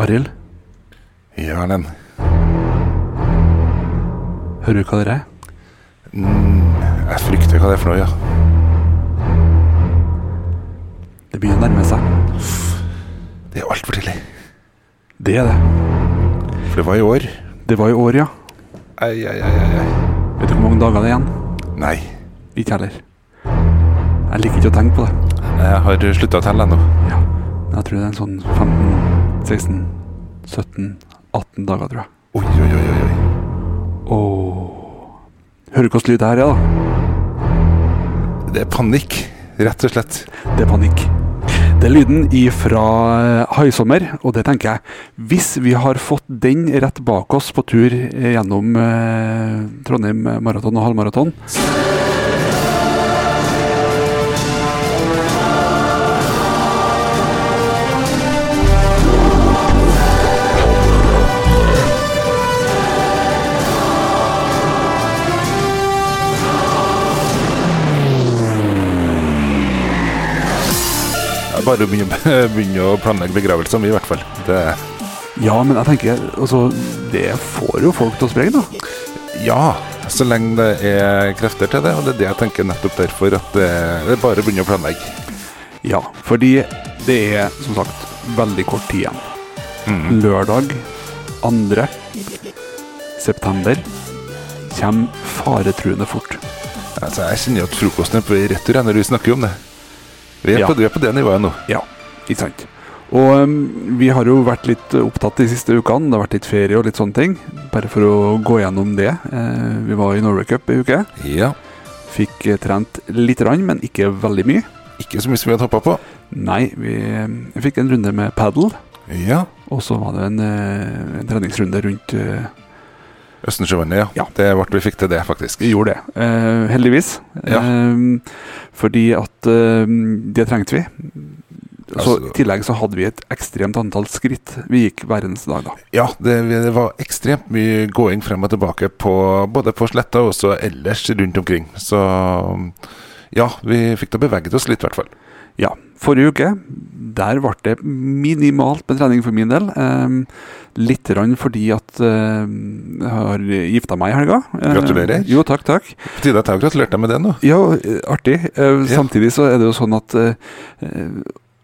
Arild, Gjør den. hører du hva det er? Mm, jeg frykter hva det er for noe, ja. Det begynner å nærme seg. Det er altfor tidlig. Det er det. For det var i år. Det var i år, ja. Ei, ei, ei, ei. Vet du hvor mange dager det er igjen? Nei, Ikke heller. Jeg liker ikke å tenke på det. jeg har slutta å telle ennå. Ja. Jeg tror det er en sånn 15, 16, 17, 18 dager, tror jeg. Oi, oi, oi, oi, oi. Hører du hvilken lyd det her er, da? Det er panikk, rett og slett. Det er panikk. Det er lyden ifra eh, Haisommer, og det tenker jeg Hvis vi har fått den rett bak oss på tur eh, gjennom eh, Trondheim maraton og halvmaraton Bare begynne, begynne å planlegge begravelsen min, i hvert fall. Det, Ja, men jeg tenker altså, Det får jo folk til å sprenge, da. ja, så lenge det er krefter til det. Og det er det jeg tenker nettopp derfor at det, det er bare å begynne å planlegge. Ja, fordi det er som sagt veldig kort tid igjen. Mm. Lørdag 2. september kommer faretruende fort. Altså, jeg kjenner at frokosten er på vei retur når vi snakker om det. Vi er, Ja. på, vi er på det nivået nå. Ja, ikke sant. Og um, vi har jo vært litt opptatt de siste ukene. Det har vært litt ferie og litt sånne ting. Bare for å gå gjennom det. Uh, vi var i Norway Cup ei uke. Ja. Fikk eh, trent lite grann, men ikke veldig mye. Ikke så mye som vi hadde hoppa på. Nei, vi fikk en runde med padel. Ja. Og så var det en, eh, en treningsrunde rundt eh, Østensjøvannet, ja. Ja. Det ble vi fikk til det, faktisk. Vi gjorde det, eh, heldigvis. Ja. Eh, fordi at eh, det trengte vi. Så Altså- I tillegg så hadde vi et ekstremt antall skritt vi gikk hver eneste dag. da. Ja, det, det var ekstremt mye gåing frem og tilbake på, både på sletta og også ellers rundt omkring. Så ja, vi fikk da beveget oss litt, i hvert fall. Ja, Forrige uke der ble det minimalt med trening for min del. Um, litt fordi at eh, jeg har gifta meg i helga. Gratulerer. Jo, takk, takk. På tide at jeg har gratulert deg med det nå. Ja, artig. Eh, Ja. Samtidig så er det jo sånn at eh,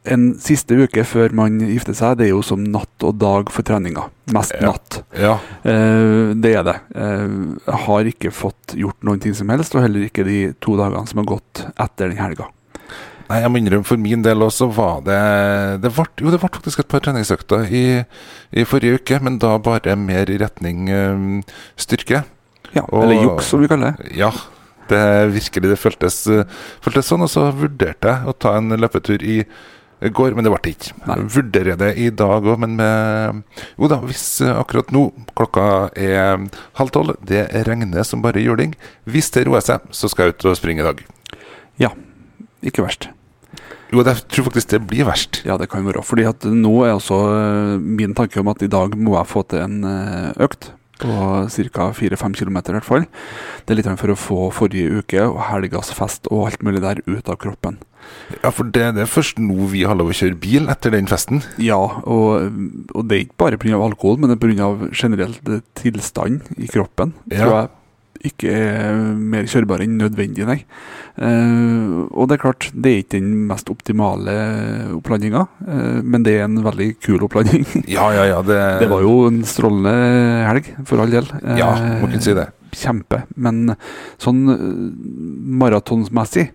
en siste uke før man gifter seg, det er jo som natt og dag for treninga. Mest natt. Ja, Eh, det er det. Eh, jeg har ikke fått gjort noen ting som helst, og heller ikke de to dagene som har gått etter den helga. Nei, jeg må innrømme for min del også var det Det ble, jo, det ble faktisk et par treningsøkter i, i forrige uke, men da bare mer i retning um, styrke. Ja, Og- Eller juks, som vi kaller det. Ja, det virkelig det føltes, føltes sånn. Og så vurderte jeg å ta en løpetur i går, men det ble det ikke. Nei. Vurderer det i dag òg, men med Jo da, hvis eh, akkurat nå klokka er halv tolv, det regner som bare juling. Hvis det roer seg, så skal jeg ut og springe i dag. Ja, ikke verst. Jo, jeg tror faktisk det blir verst. Ja, det kan være. Fordi at nå er altså min tanke om at i dag må jeg få til en eh, økt på ca. 4-5 km i hvert fall. Det er litt for å få forrige uke og helgas fest og alt mulig der ut av kroppen. Ja, for det, det er først nå vi har lov å kjøre bil etter den festen. Ja, og, og det er ikke bare pga. alkohol, men det er pga. generelt eh, tilstand i kroppen. Ja. Tror jeg ikke er mer kjørbare enn nødvendig, nei. Eh, og det er klart, det er ikke den mest optimale opplandinga, eh, men det er en veldig kul opplanding. Ja, ja, ja. Det, det var jo en strålende helg, for all del. Eh, Ja, må kunne si det. Kjempe. Men sånn eh, maratonsmessig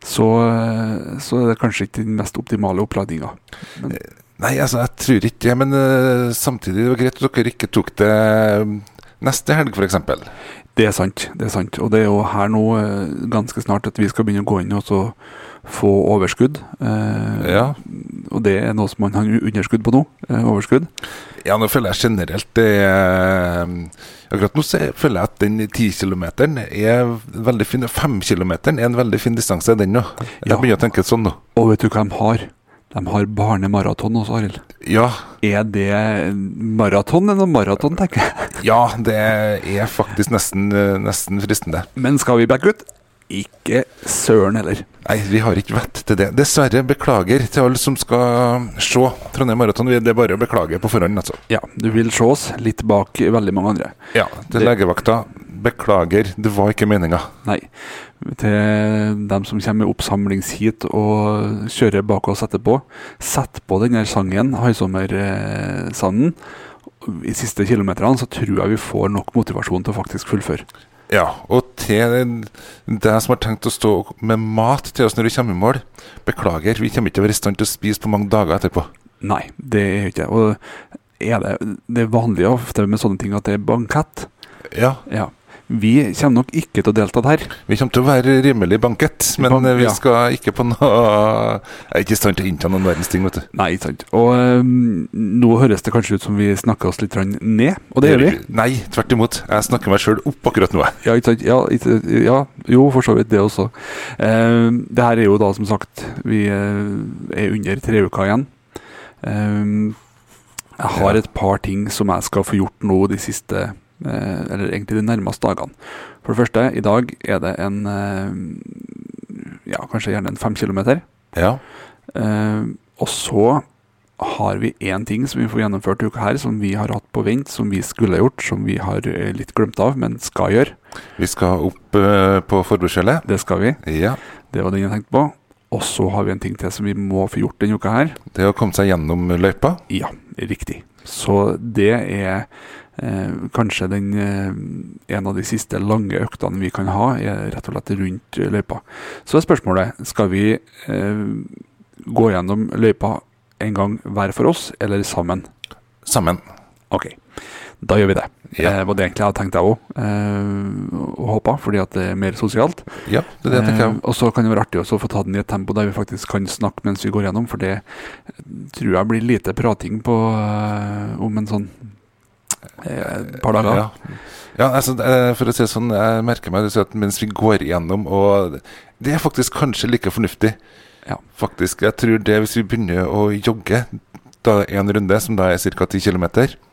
så, eh, så er det kanskje ikke den mest optimale oppladninga. Nei, altså, jeg tror ikke det. Men uh, samtidig det var greit at dere ikke tok det eh, neste helg, f.eks. Det er sant. det er sant. Og det er jo her nå eh, ganske snart at vi skal begynne å gå inn og så få overskudd. Eh, Ja. Og det er noe som man har underskudd på nå. Eh, overskudd. Ja, nå føler jeg generelt det er Akkurat nå føler jeg at den 10 km er veldig fin. 5 km er en veldig fin distanse, den nå. Jeg Ja. begynner å tenke sånn nå. Og vet du hva de har? De har barnemaraton også, Arild. Ja, Er det maraton eller maraton, tenker jeg. ja det er faktisk nesten, nesten fristende. Men skal vi backe ut? Ikke søren heller. Nei, vi har ikke vett til det. Dessverre. Beklager til alle som skal se Trondheim Maraton. Det er bare å beklage på forhånd, altså. Ja, du vil se oss litt bak veldig mange andre. Ja, til legevakta. Beklager, det var ikke meninga. Nei. Til dem som kommer med oppsamlingsheat og kjører bak oss etterpå, sett på denne sangen, Haisommer-sanden. I siste kilometerne så tror jeg vi får nok motivasjon til å faktisk fullføre. Ja, og til deg som har tenkt å stå med mat til oss når vi kommer i mål, beklager, vi kommer ikke til å være i stand til å spise på mange dager etterpå. Nei, det er jo ikke. Og er det, det er vanlig ofte med sånne ting at det er bankett. Ja, Ja. Vi kommer nok ikke til å delta der. vi kommer til å være rimelig bankett, men Bank- vi ja. skal ikke på noe Jeg er ikke i stand til å innta noen verdens ting, vet du. Nei, ikke sant. Og øhm, nå høres det kanskje ut som vi snakker oss litt ned, og det gjør vi. Nei, tvert imot. Jeg snakker meg sjøl opp akkurat nå. jeg. Ja, ikke sant? Ja, ikke, ja, jo, for så vidt det også. Eh, det her er jo da, som sagt, vi eh, er under tre uker igjen. Eh, jeg har et par ting som jeg skal få gjort nå de siste eh, Eller egentlig de nærmeste dagene. For det første, i dag er det en eh, Ja, kanskje gjerne en fem kilometer. Ja. Eh, og så har vi én ting som vi får gjennomført i uka her, som vi har hatt på vent, som vi skulle gjort, som vi har eh, litt glemt av, men skal gjøre. Vi skal opp eh, på forbudskjellet. Det skal vi. Ja. Det var den jeg tenkte på. Og så har vi en ting til som vi må få gjort denne uka her. Det å komme seg gjennom løypa. Ja, riktig. Så det er eh, kanskje den eh, en av de siste lange øktene vi kan ha, er rett og slett rundt eh, løypa. Så er spørsmålet skal vi eh, gå gjennom løypa en gang hver for oss, eller sammen? Sammen. Ok, da gjør vi det. Ja. Eh, var det egentlig jeg hadde tenkt jeg òg, eh, og håpa, fordi at det er mer sosialt. Ja, det er det jeg tenker. Eh, og så kan det være artig å få ta den i et tempo der vi faktisk kan snakke mens vi går gjennom, for det eh, tror jeg blir lite prating på eh, om en sånn eh, par dager. Ja. ja, altså, eh, for å si det sånn, jeg merker meg at mens vi går igjennom, og det er faktisk kanskje like fornuftig. Ja. Faktisk, jeg tror det hvis vi begynner å jogge da en runde, som da er ca. 10 km,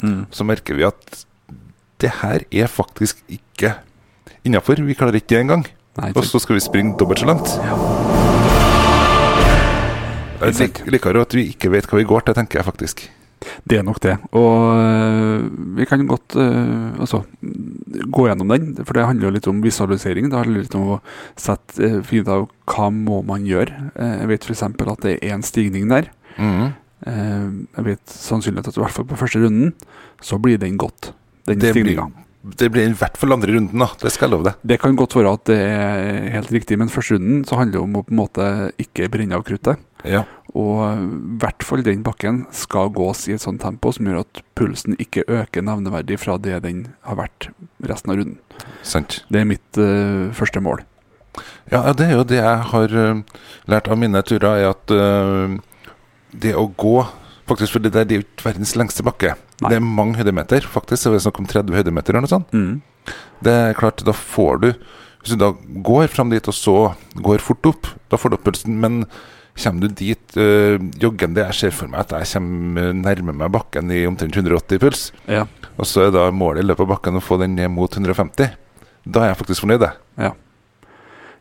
Mm. så merker vi at det her er faktisk ikke innafor. Vi klarer ikke det engang. Og så skal vi springe dobbelt så langt. Ja. Jeg liker at vi ikke vet hva vi går til, tenker jeg faktisk. Det er nok det. Og øh, vi kan godt uh, altså, gå gjennom den, for det handler jo litt om visualisering. Det handler litt om å sette, uh, finne ut av hva må man gjøre. Uh, Jeg vet f.eks. at det er en stigning der. Mm. Eh, Jeg vet sannsynligvis at i hvert fall på første runden så blir den godt. Den Det blir, stigninga. det blir i hvert fall andre runden, da. Det skal jeg love deg. Det kan godt være at det er helt riktig, men første runden så handler det om å på en måte ikke brenne av kruttet. Ja. Og i hvert fall den bakken skal gås i et sånt tempo som gjør at pulsen ikke øker nevneverdig fra det den har vært resten av runden. Sant. Det er mitt uh, første mål. Ja, det er jo det jeg har uh, lært av mine turer, er at uh, det å gå Faktisk, for det der det er jo ikke verdens lengste bakke. Nei. Det er mange høydemeter, faktisk. Det er snakk om 30 høydemeter eller noe sånt. Mm. Det er klart, da får du Hvis du da går fram dit, og så går fort opp, da får du opp pulsen. Men kommer du dit uh, joggende Jeg ser for meg at jeg kommer nærme meg bakken i omtrent 180 puls. Ja. Og så er da målet i løpet av bakken å få den ned mot 150. Da er jeg faktisk fornøyd, jeg. ja.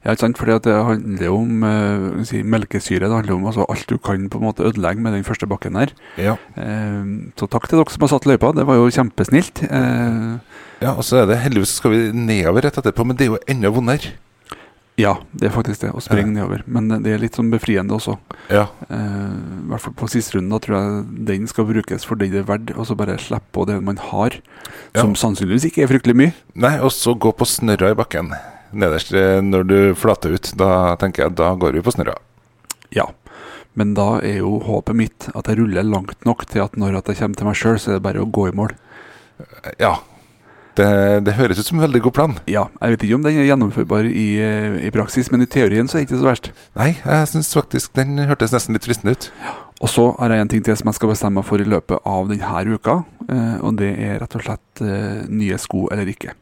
Ja, ikke sant? Fordi at det handler jo om uh, si, melkesyre. Det handler om altså, alt du kan på en måte ødelegge med den første bakken her. Ja. Uh, så takk til dere som har satt løypa. Det var jo kjempesnilt. Uh, ja, og så er det heldigvis skal vi nedover rett etterpå, men det er jo enda vondere. Ja, det er faktisk det. Å springe nedover. Men det er litt sånn befriende også. Ja. Eh, I hvert fall på siste runden. Da tror jeg den skal brukes for det det er verdt. Og så bare slippe på det man har, Ja. som sannsynligvis ikke er fryktelig mye. Nei, og så gå på snørra i bakken. Nederst eh, når du flater ut. Da tenker jeg da går vi på snørra. Ja. Men da er jo håpet mitt at jeg ruller langt nok til at når jeg kommer til meg sjøl, så er det bare å gå i mål. Ja. Det, det høres ut som en veldig god plan. Ja, jeg vet ikke om den er gjennomførbar i, eh, i praksis, men i teorien så er det ikke så verst. Nei, jeg syns faktisk den hørtes nesten litt fristende ut. Og så har jeg en ting til som jeg skal bestemme meg for i løpet av denne uka, eh, og det er rett og slett eh, nye sko eller ikke.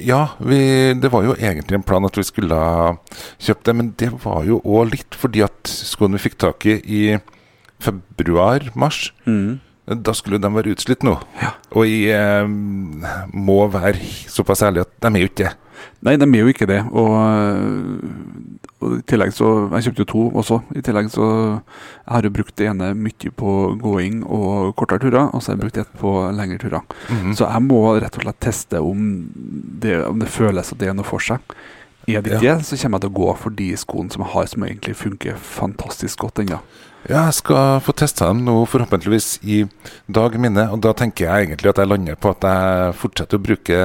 Ja, vi, det var jo egentlig en plan at vi skulle ha kjøpt det, men det var jo òg litt fordi at skoene vi fikk tak i i februar-mars, da skulle de være utslitt nå. Ja. Og jeg eh, må være såpass ærlig at de er jo ikke det. Nei, de er jo ikke det. Og, og i tillegg så Jeg kjøpte jo to også. I tillegg så Jeg har jo brukt det ene mye på gåing og kortere turer, og så har jeg brukt ett på lengre turer. Mhm. Så jeg må rett og slett teste om det, om det føles at det er noe for seg. Er det ikke, så kommer jeg til å gå for de skoene som jeg har, som egentlig funker fantastisk godt ennå. Ja, jeg skal få testa dem nå forhåpentligvis i dag mine, og da tenker jeg egentlig at jeg lander på at jeg fortsetter å bruke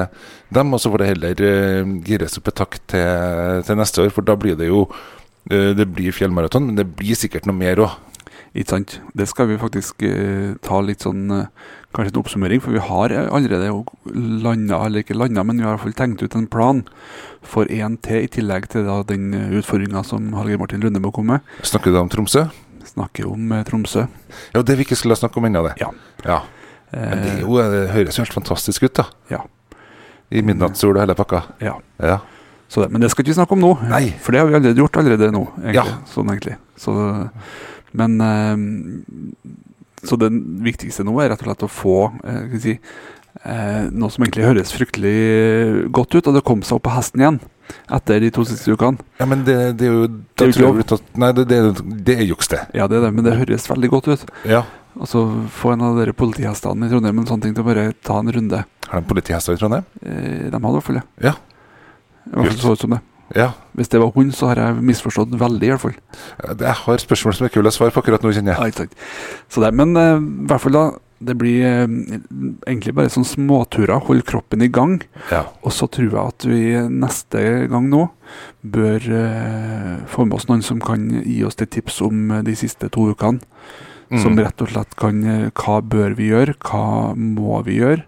dem, og så får det heller eh, gires opp et takk til, til neste år, for da blir det jo eh, Det blir fjellmaraton, men det blir sikkert noe mer òg. Ikke sant? Det skal vi faktisk eh, ta litt sånn Kanskje en oppsummering, for vi har eh, allerede landa, eller ikke landa, men vi har i hvert fall tenkt ut en plan for én til, i tillegg til da den utfordringa som Hallgeir Martin Lundemo komme med. Snakker du om Tromsø? Snakker om eh, Tromsø. Ja, det vi ikke skulle snakke om ennå, det. Ja. ja. Men det, Eh, jo, det høres jo helt fantastisk ut, da. Ja. I midnattssol og hele pakka. ja. Ja. Så det, men det skal ikke vi snakke om nå, Nei. for det har vi allerede gjort allerede nå. Egentlig. Ja. Sånn egentlig. Så, men eh, Så det viktigste nå er rett og slett å få eh, si, eh, noe som egentlig høres fryktelig godt ut, og det kom seg opp på hesten igjen etter de to siste ukene. ja, men det, det er jo Det er jo jeg Nei, det, det, er- det juks, det. Ja, det er det, men det høres veldig godt ut. Ja. Altså Få en av dere politihestene i Trondheim en sånn ting til å bare ta en runde. Har de politihester i Trondheim? Eh, de hadde i hvert fall det. Ja. I hvert fall så ut som det. Ja. Hvis det var hun, så har jeg misforstått veldig, i hvert fall. Jeg har spørsmål som er kule å svare på akkurat nå, kjenner jeg. Ja, det, men eh, i hvert fall da Det blir eh, egentlig bare sånn småturer. Holde kroppen i gang. Ja. Og så tror jeg at vi neste gang nå bør eh, få med oss noen som kan gi oss litt tips om de siste to ukene. Som Mm. rett og slett kan Hva bør vi gjøre? Hva må vi gjøre?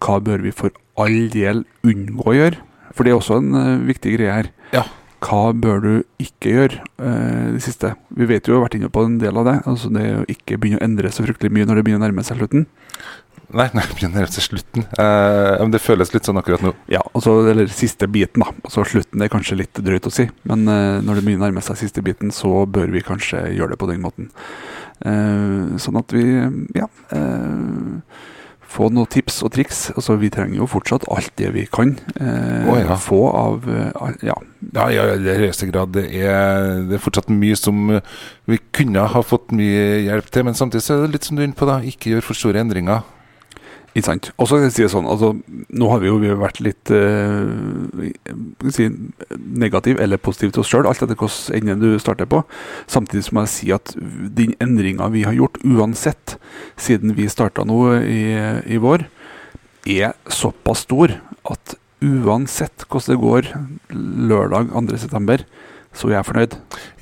Hva bør vi for all del unngå å gjøre? For det er også en eh, viktig greie her. Ja. Hva bør du ikke gjøre eh, det siste? Vi vet jo, vi har vært inne på en del av det. Altså Det å ikke begynne å endre så fryktelig mye når det begynner å nærme seg slutten. Nei, nei, det begynner seg slutten. Eh, men det føles litt sånn akkurat nå. Ja, altså, Eller siste biten, da. Altså Slutten er kanskje litt drøyt å si, men eh, når det begynner å nærme seg siste biten, så bør vi kanskje gjøre det på den måten. Eh, sånn at vi, ja eh, Få noen tips og triks. Altså Vi trenger jo fortsatt alt det vi kan eh, oh, ja. få av eh, Ja. Ja, ja, i høyeste grad. Det er, det er fortsatt mye som eh, vi kunne ha fått mye hjelp til, men samtidig så er det litt som du er inne på, da. Ikke gjør for store endringer. Ikke sant. Og så kan jeg si det sånn, altså Nå har vi jo vi har vært litt eh, si, negativ eller positiv til oss sjøl, alt etter hvilken ende du starter på. Samtidig som jeg sier at den endringa vi har gjort, uansett, siden vi starta nå i, i vår, er såpass stor at uansett hvordan det går lørdag 2.9., så er jeg fornøyd.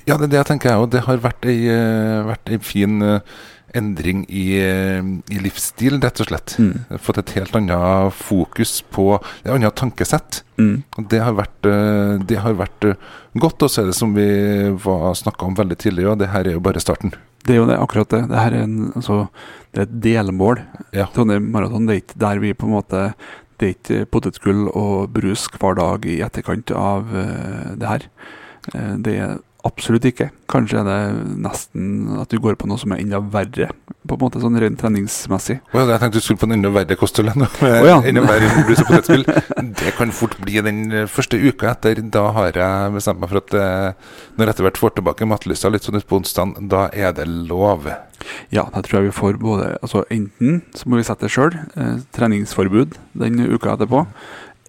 Ja, det er det jeg tenker jeg òg. Det har vært ei, eh, vært ei fin eh, endring i, eh, i livsstil, rett og slett. Fått et helt annet fokus på et annet tankesett. Mm. Det har vært, eh, det har vært eh, godt. Og så er det som vi snakka om veldig tidlig, og det her er jo bare starten. Det er jo det, akkurat det. Det her er, en, altså, det er et delmål. Ja. Trondheim Maraton det er ikke der vi på en måte Det er ikke potetgull og brus hver dag i etterkant av uh, det her. Uh, det er absolutt ikke. Kanskje er det nesten at du går på noe som er enda verre, på en måte sånn rent treningsmessig. Ja, jeg tenkte du skulle på en enda verre kosthold enn oh, ja. enda verre brus og potetgull. Det kan fort bli den eh, første uka etter. Da har jeg bestemt meg for at eh, når jeg etter hvert får tilbake matlysta litt sånn utpå onsdag, da er det lov. Ja, da tror jeg vi får både altså Enten så må vi sette det sjøl, eh, treningsforbud den uka etterpå.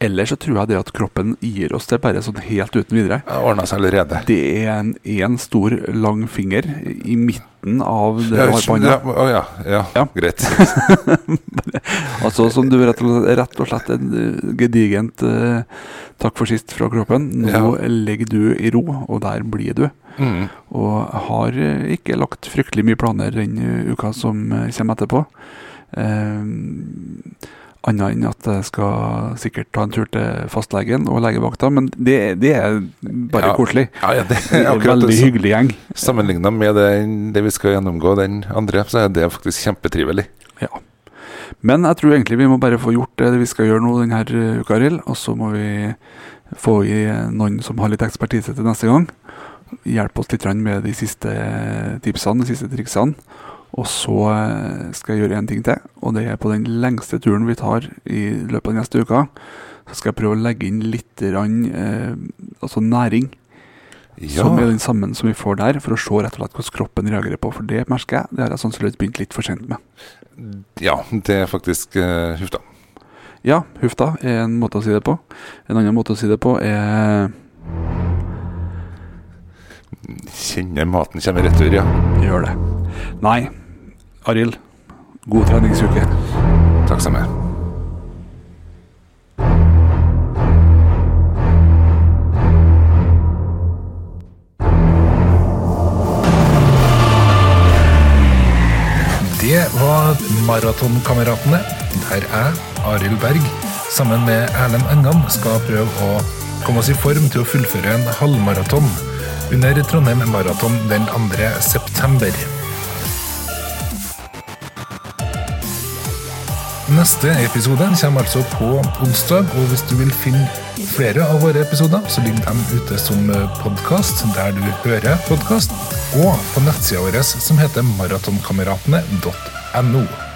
Eller så tror jeg det at kroppen gir oss det bare sånn helt uten videre. Det ordna seg allerede. Det er en, en stor, lang finger i midten av det du har på hånda. Ja, ja, ja, Ja. greit. Altså som du rett og, rett og slett en eh, gedigent uh, takk for sist fra kroppen. Nå Ja. legger du i ro, og der blir du. Mm. Og har eh, ikke lagt fryktelig mye planer den uka som kommer etterpå. Eh, Annet enn at jeg skal sikkert ta en tur til fastlegen og legevakta, men det, det er bare Ja. koselig. Ja, ja, det er akkurat veldig hyggelig gjeng. Sammenligna med det, det vi skal gjennomgå den andre, så er det faktisk kjempetrivelig. Ja. Men jeg tror egentlig vi må bare få gjort det vi skal gjøre nå denne uka, Arild. Og så må vi få i noen som har litt ekspertise til neste gang. Hjelpe oss litt med de siste tipsene, de siste triksene. Og så eh, skal jeg gjøre én ting til, og det er på den lengste turen vi tar i løpet av neste uke. skal jeg prøve å legge inn litt rann, eh, altså næring, Ja, som er den samme som vi får der, for å se rett og slett hvordan kroppen reagerer på. For det merker jeg, det har jeg sannsynligvis begynt litt for sent med. ja det er faktisk uh, hufta. Ja, hufta er en måte å si det på. En annen måte å si det på er Kjenner maten kommer retur, ja. gjør det. Nei, Arild. God treningsuke. Takk samme. Det var Maratonkameratene, der jeg, Arild Berg, sammen med Erlend Engan skal prøve å komme oss i form til å fullføre en halvmaraton under Trondheim Maraton den 2. september. Neste episode kommer altså på onsdag, og hvis du vil finne flere av våre episoder, så ligger de ute som podkast der du hører podkast, og på nettsida vår som heter maratonkameratene.no.